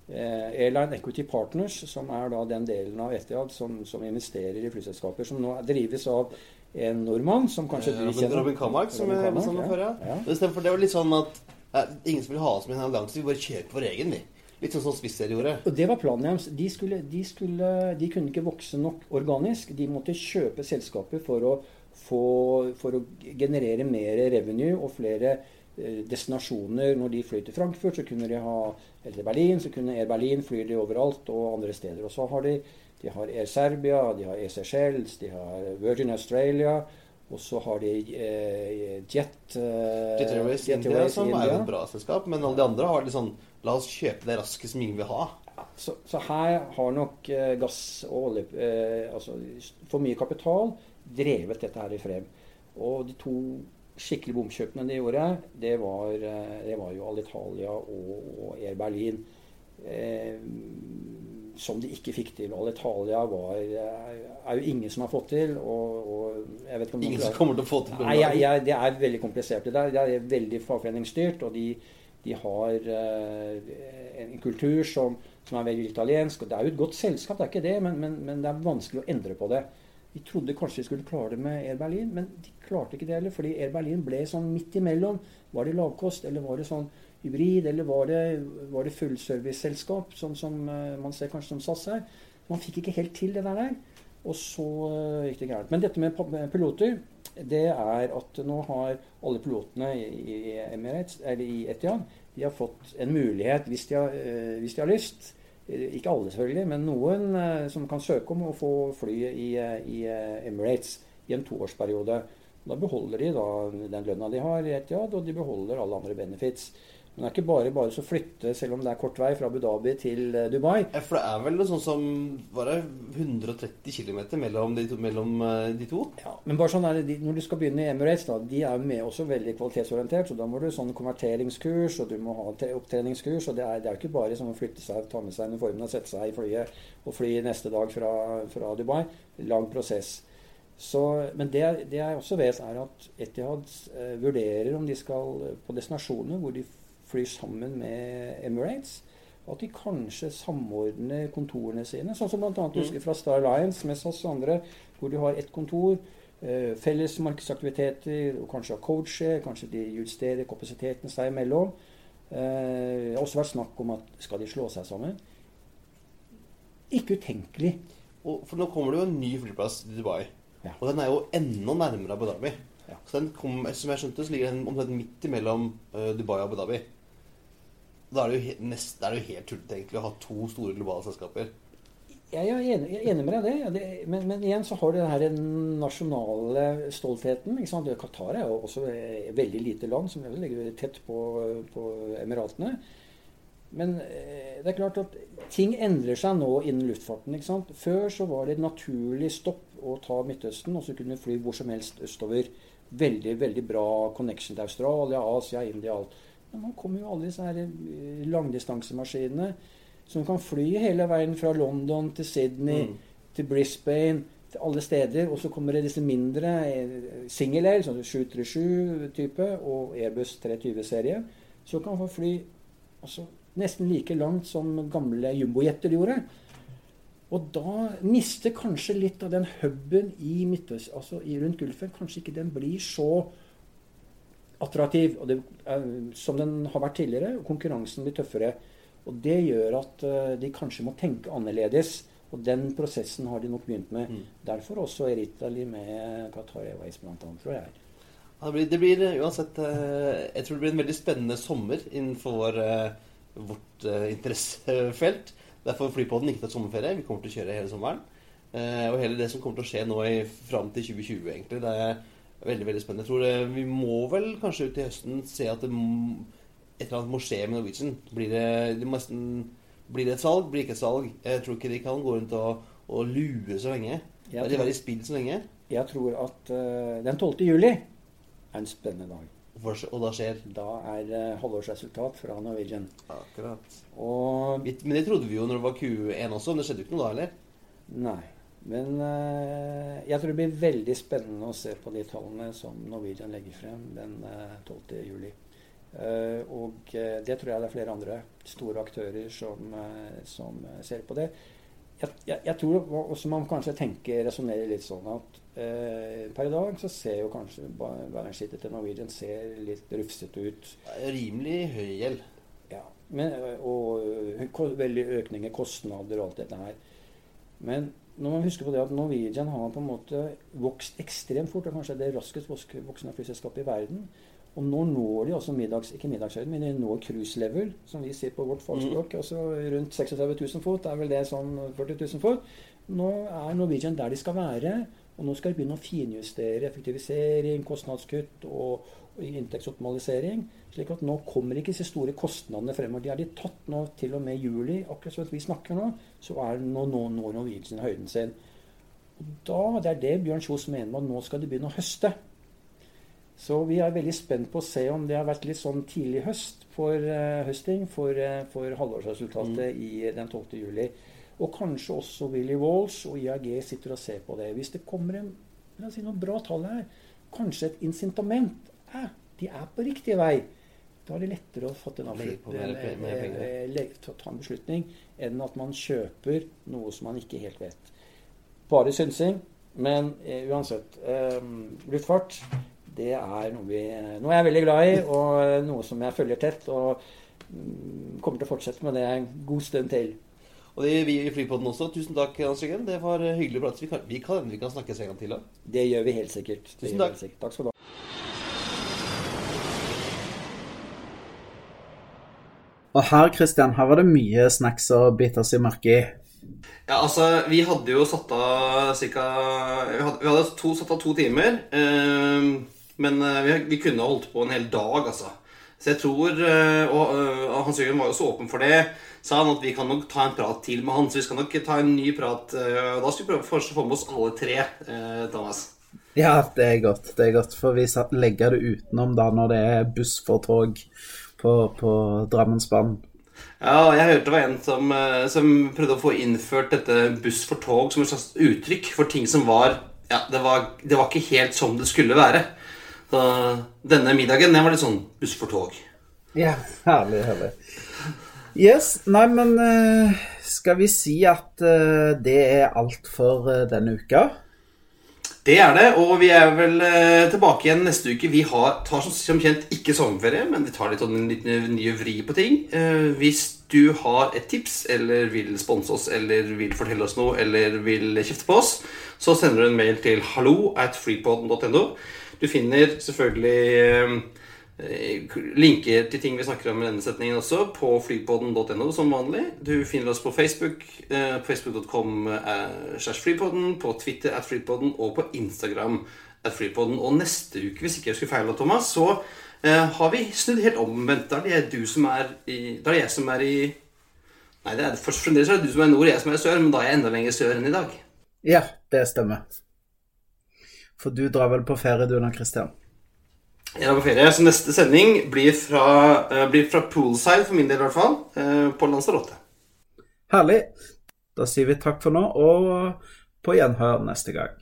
eh, Airline Equity Partners, som er da den delen av Etihad som, som investerer i flyselskaper, som nå drives av en nordmann som kanskje du Robin, kjenner. Robin Kamark, som jeg Kamark, sa noe før, ja. Men Istedenfor det var litt sånn at eh, ingen som ville ha oss med i en allianse, vi bare kjøper vår egen, vi. Litt sånn som Swissair gjorde. Og det var planen deres. De, skulle, de, skulle, de kunne ikke vokse nok organisk. De måtte kjøpe selskaper for å, få, for å generere mer revenue og flere eh, destinasjoner. Når de fløy til Frankfurt, så kunne de ha eller Berlin, så kunne Air Berlin fly de overalt og andre steder. Og så har de, de har Air Serbia, de har Air Seychelles, de har Virgin Australia. Og så har de eh, Jet, eh, Jet Airways India, som er jo et bra selskap, men alle de andre har litt sånn La oss kjøpe det raskest som ingen vil ha. Så, så her har nok eh, gass og olje eh, Altså for mye kapital drevet dette her i frem. Og de to skikkelig bomkjøpene de gjorde, det var, eh, det var jo Alitalia og, og Air Berlin. Eh, som de ikke fikk til. Alitalia var, eh, er jo ingen som har fått til. Og, og jeg vet ikke om Ingen som kommer til å få til Nei, jeg, jeg, Det er veldig komplisert. Det, der. det er veldig fagforeningsstyrt. Og de, de har uh, en kultur som, som er veldig italiensk. Og det er jo et godt selskap, det er ikke det, men, men, men det er vanskelig å endre på det. Vi trodde kanskje de skulle klare det med Air Berlin, men de klarte ikke det heller. Fordi Air Berlin ble sånn midt imellom. Var det lavkost, eller var det sånn hybrid, eller var det, var det fullserviceselskap, sånn som eh, man ser kanskje som SAS her? Man fikk ikke helt til det der. Og så eh, gikk det gærent. Men dette med piloter, det er at nå har alle pilotene i, Emirates, eller i Etian, de har fått en mulighet, hvis de har, eh, hvis de har lyst, ikke alle selvfølgelig, men noen som kan søke om å få fly i, i Emirates i en toårsperiode. Da beholder de da den lønna de har i Etiad, og de beholder alle andre benefits. Men det er ikke bare bare å flytte, selv om det er kort vei fra Abu Dhabi til eh, Dubai. Ja, For det er vel noe sånn som Var det 130 km mellom de? Mellom eh, de to? Ja, men bare sånn er det, Når du skal begynne i Emirates, da, de er jo med også veldig kvalitetsorientert. så Da må du sånn konverteringskurs, og du må ha opptreningskurs. og Det er, det er jo ikke bare sånn å flytte seg, ta med seg uniformen og sette seg i flyet og fly neste dag fra, fra Dubai. Lang prosess. Så, men det, det jeg også vet, er at Etihad eh, vurderer om de skal på destinasjoner hvor de flyr sammen med Emirates. At de kanskje samordner kontorene sine. Sånn som bl.a. du husker fra Star Alliance med SAS og andre, hvor de har ett kontor. Eh, felles markedsaktiviteter, og kanskje har coacher. Kanskje de justerer kapasiteten seg imellom. Eh, det har også vært snakk om at skal de slå seg sammen. Ikke utenkelig. Og, for nå kommer det jo en ny flyplass til Dubai. Ja. Og den er jo enda nærmere Abu Dhabi. Ja. Så den kom, som jeg skjønte, så ligger den omtrent midt imellom eh, Dubai og Abu Dhabi. Da er det jo, nest, det er jo helt tullete egentlig å ha to store globale selskaper. Jeg er enig, jeg er enig med deg i det. Men, men igjen så har du den nasjonale stoltheten. Qatar er jo også et veldig lite land som ligger tett på, på Emiratene. Men eh, det er klart at ting endrer seg nå innen luftfarten. Før så var det et naturlig stopp å ta Midtøsten, og så kunne du fly hvor som helst østover. Veldig veldig bra connection til Australia, Asia, India, alt. Men nå kommer jo alle disse eh, langdistansemaskinene som kan fly hele veien fra London til Sydney, Mm. til Brisbane, til alle steder. Og så kommer det disse mindre eh, single-air, sånn 737-type, og Airbus 320-serie, så kan man fly altså, nesten like langt som gamle jumbojeter gjorde. Og da mister kanskje litt av den huben i Midtøst, altså rundt Gulfen. Kanskje ikke den blir så attraktiv og det, er, som den har vært tidligere. og Konkurransen blir tøffere. Og det gjør at eh, de kanskje må tenke annerledes. Og den prosessen har de nok begynt med. Mm. Derfor også er Italy med Qatar Airways bl.a., tror jeg. Ja, det, blir, det blir eh, uansett eh, Jeg tror det blir en veldig spennende sommer innenfor vår, eh, vårt eh, interessefelt. Derfor Flypodden ikke tatt sommerferie. Vi kommer til å kjøre hele sommeren. Eh, og hele det som kommer til å skje nå i, fram til 2020, egentlig. Det er veldig veldig spennende. Jeg tror det, Vi må vel kanskje ut i høsten se at det, et eller annet må skje med Norwegian. Blir det, det nesten, blir det et salg? Blir det ikke et salg? Jeg tror ikke de kan gå rundt og, og lue så lenge. Tror, Eller være i spill så lenge. Jeg tror at uh, den 12. juli er en spennende dag. For, og da skjer Da er uh, halvårsresultat fra Norwegian. Akkurat. Og Men det trodde vi jo når det var Q1 også, men det skjedde jo ikke noe da heller. Nei. Men eh, jeg tror det blir veldig spennende å se på de tallene som Norwegian legger frem den eh, 12. juli. Eh, og eh, det tror jeg det er flere andre store aktører som, eh, som eh, ser på det. Jeg, jeg, jeg tror også man kanskje tenker, resonnerer litt sånn at eh, per i dag så ser jo kanskje ba- til Norwegian ser litt rufsete ut. Rimelig høy gjeld. Ja, men, og og veldig økning i kostnader og alt dette her. Men når man husker på det at Norwegian har på en måte vokst ekstremt fort, og kanskje er det raskest voks- voksende flyselskapet i verden. Og nå når de også middags, ikke middagshøyden, men de når cruise level, som vi sier på vårt fagspråk. Altså rundt 36 000 fot, er vel det sånn 40 000 fot. Nå er Norwegian der de skal være, og nå skal de begynne å finjustere effektivisering, kostnadskutt og, og inntektsoptimalisering. slik at nå kommer ikke disse store kostnadene fremover. De har de tatt nå til og med juli. Akkurat som vi snakker nå, så er nå, nå når Norwegian høyden sin. Og da, Det er det Bjørn Kjos mener med at nå skal de begynne å høste. Så vi er veldig spent på å se om det har vært litt sånn tidlig høst for uh, høsting for, uh, for halvårsresultatet i den 12. juli. Og kanskje også Willy Walsh og IAG sitter og ser på det. Hvis det kommer en si noen bra tall her, kanskje et incitament eh, De er på riktig vei. Da er det lettere å fatte en, eh, eh, ta en beslutning enn at man kjøper noe som man ikke helt vet. Bare synsing. Men eh, uansett. Eh, luftfart det er noe, vi, noe jeg er veldig glad i, og noe som jeg følger tett. Og mm, kommer til å fortsette med det en god stund til. Og det vi i Flypodden også. Tusen takk, Hans Jørgen. Det var eh, hyggelig å prate. Vi kan, vi kan, vi kan snakkes en gang til. da. Det gjør vi helt sikkert. Tusen takk. sikkert. Takk skal du ha. Og her, Christian, her var det mye snacks å bite seg merke i. Ja, altså, vi hadde jo satt av ca. Vi vi hadde to, satt av to timer. eh, men eh, vi, vi kunne holdt på en hel dag, altså. Så jeg tror Og, Og eh, Hans Jørgen var jo så åpen for det. Sa han at vi kan nok ta en prat til med han. Så vi skal nok ta en ny prat. eh, og da skal vi prøve først å få med oss alle tre, eh, Thomas. Ja, det er godt. det er godt, For vi legger det utenom da når det er buss for tog på, på Drammensbanen. Ja, jeg hørte det var en som, eh, som prøvde å få innført dette buss for tog som et slags uttrykk for ting som var Ja, det var, det var ikke helt som det skulle være. Så denne middagen den var litt sånn buss for tog. Ja, herlig, herlig. Yes, nei, men eh, skal vi si at eh, det er alt for denne uka? Det er det, og vi er vel eh, tilbake igjen neste uke. Vi har, tar som, kjent ikke sommerferie, men vi tar litt sånn en liten ny vri på ting. Eh, hvis du har et tips, eller vil sponse oss, eller vil fortelle oss noe, eller vil kjefte på oss, så sender du en mail til hallo at freepod.no. Du finner selvfølgelig eh, linker til ting vi snakker om i denne setningen også, på flypodden.no som vanlig. Du finner oss på Facebook, eh, på facebook.com eh, slash flypodden, på Twitter at flypodden og på Instagram at flypodden. Og neste uke, hvis ikke jeg husker feil, Thomas, så eh, har vi snudd helt omvendt. Da er det du som er i Da er jeg som er i Nei, det er fremdeles er det du som er nord, jeg som er sør, men da er jeg enda lenger sør enn i dag. Ja, det stemmer. For du drar vel på ferie du nå, Christian? Jeg er på ferie, så neste sending blir fra, uh, blir fra poolside, for min del i hvert fall, uh, på Lanzarote. Herlig. Da sier vi takk for nå, og på gjenhør neste gang.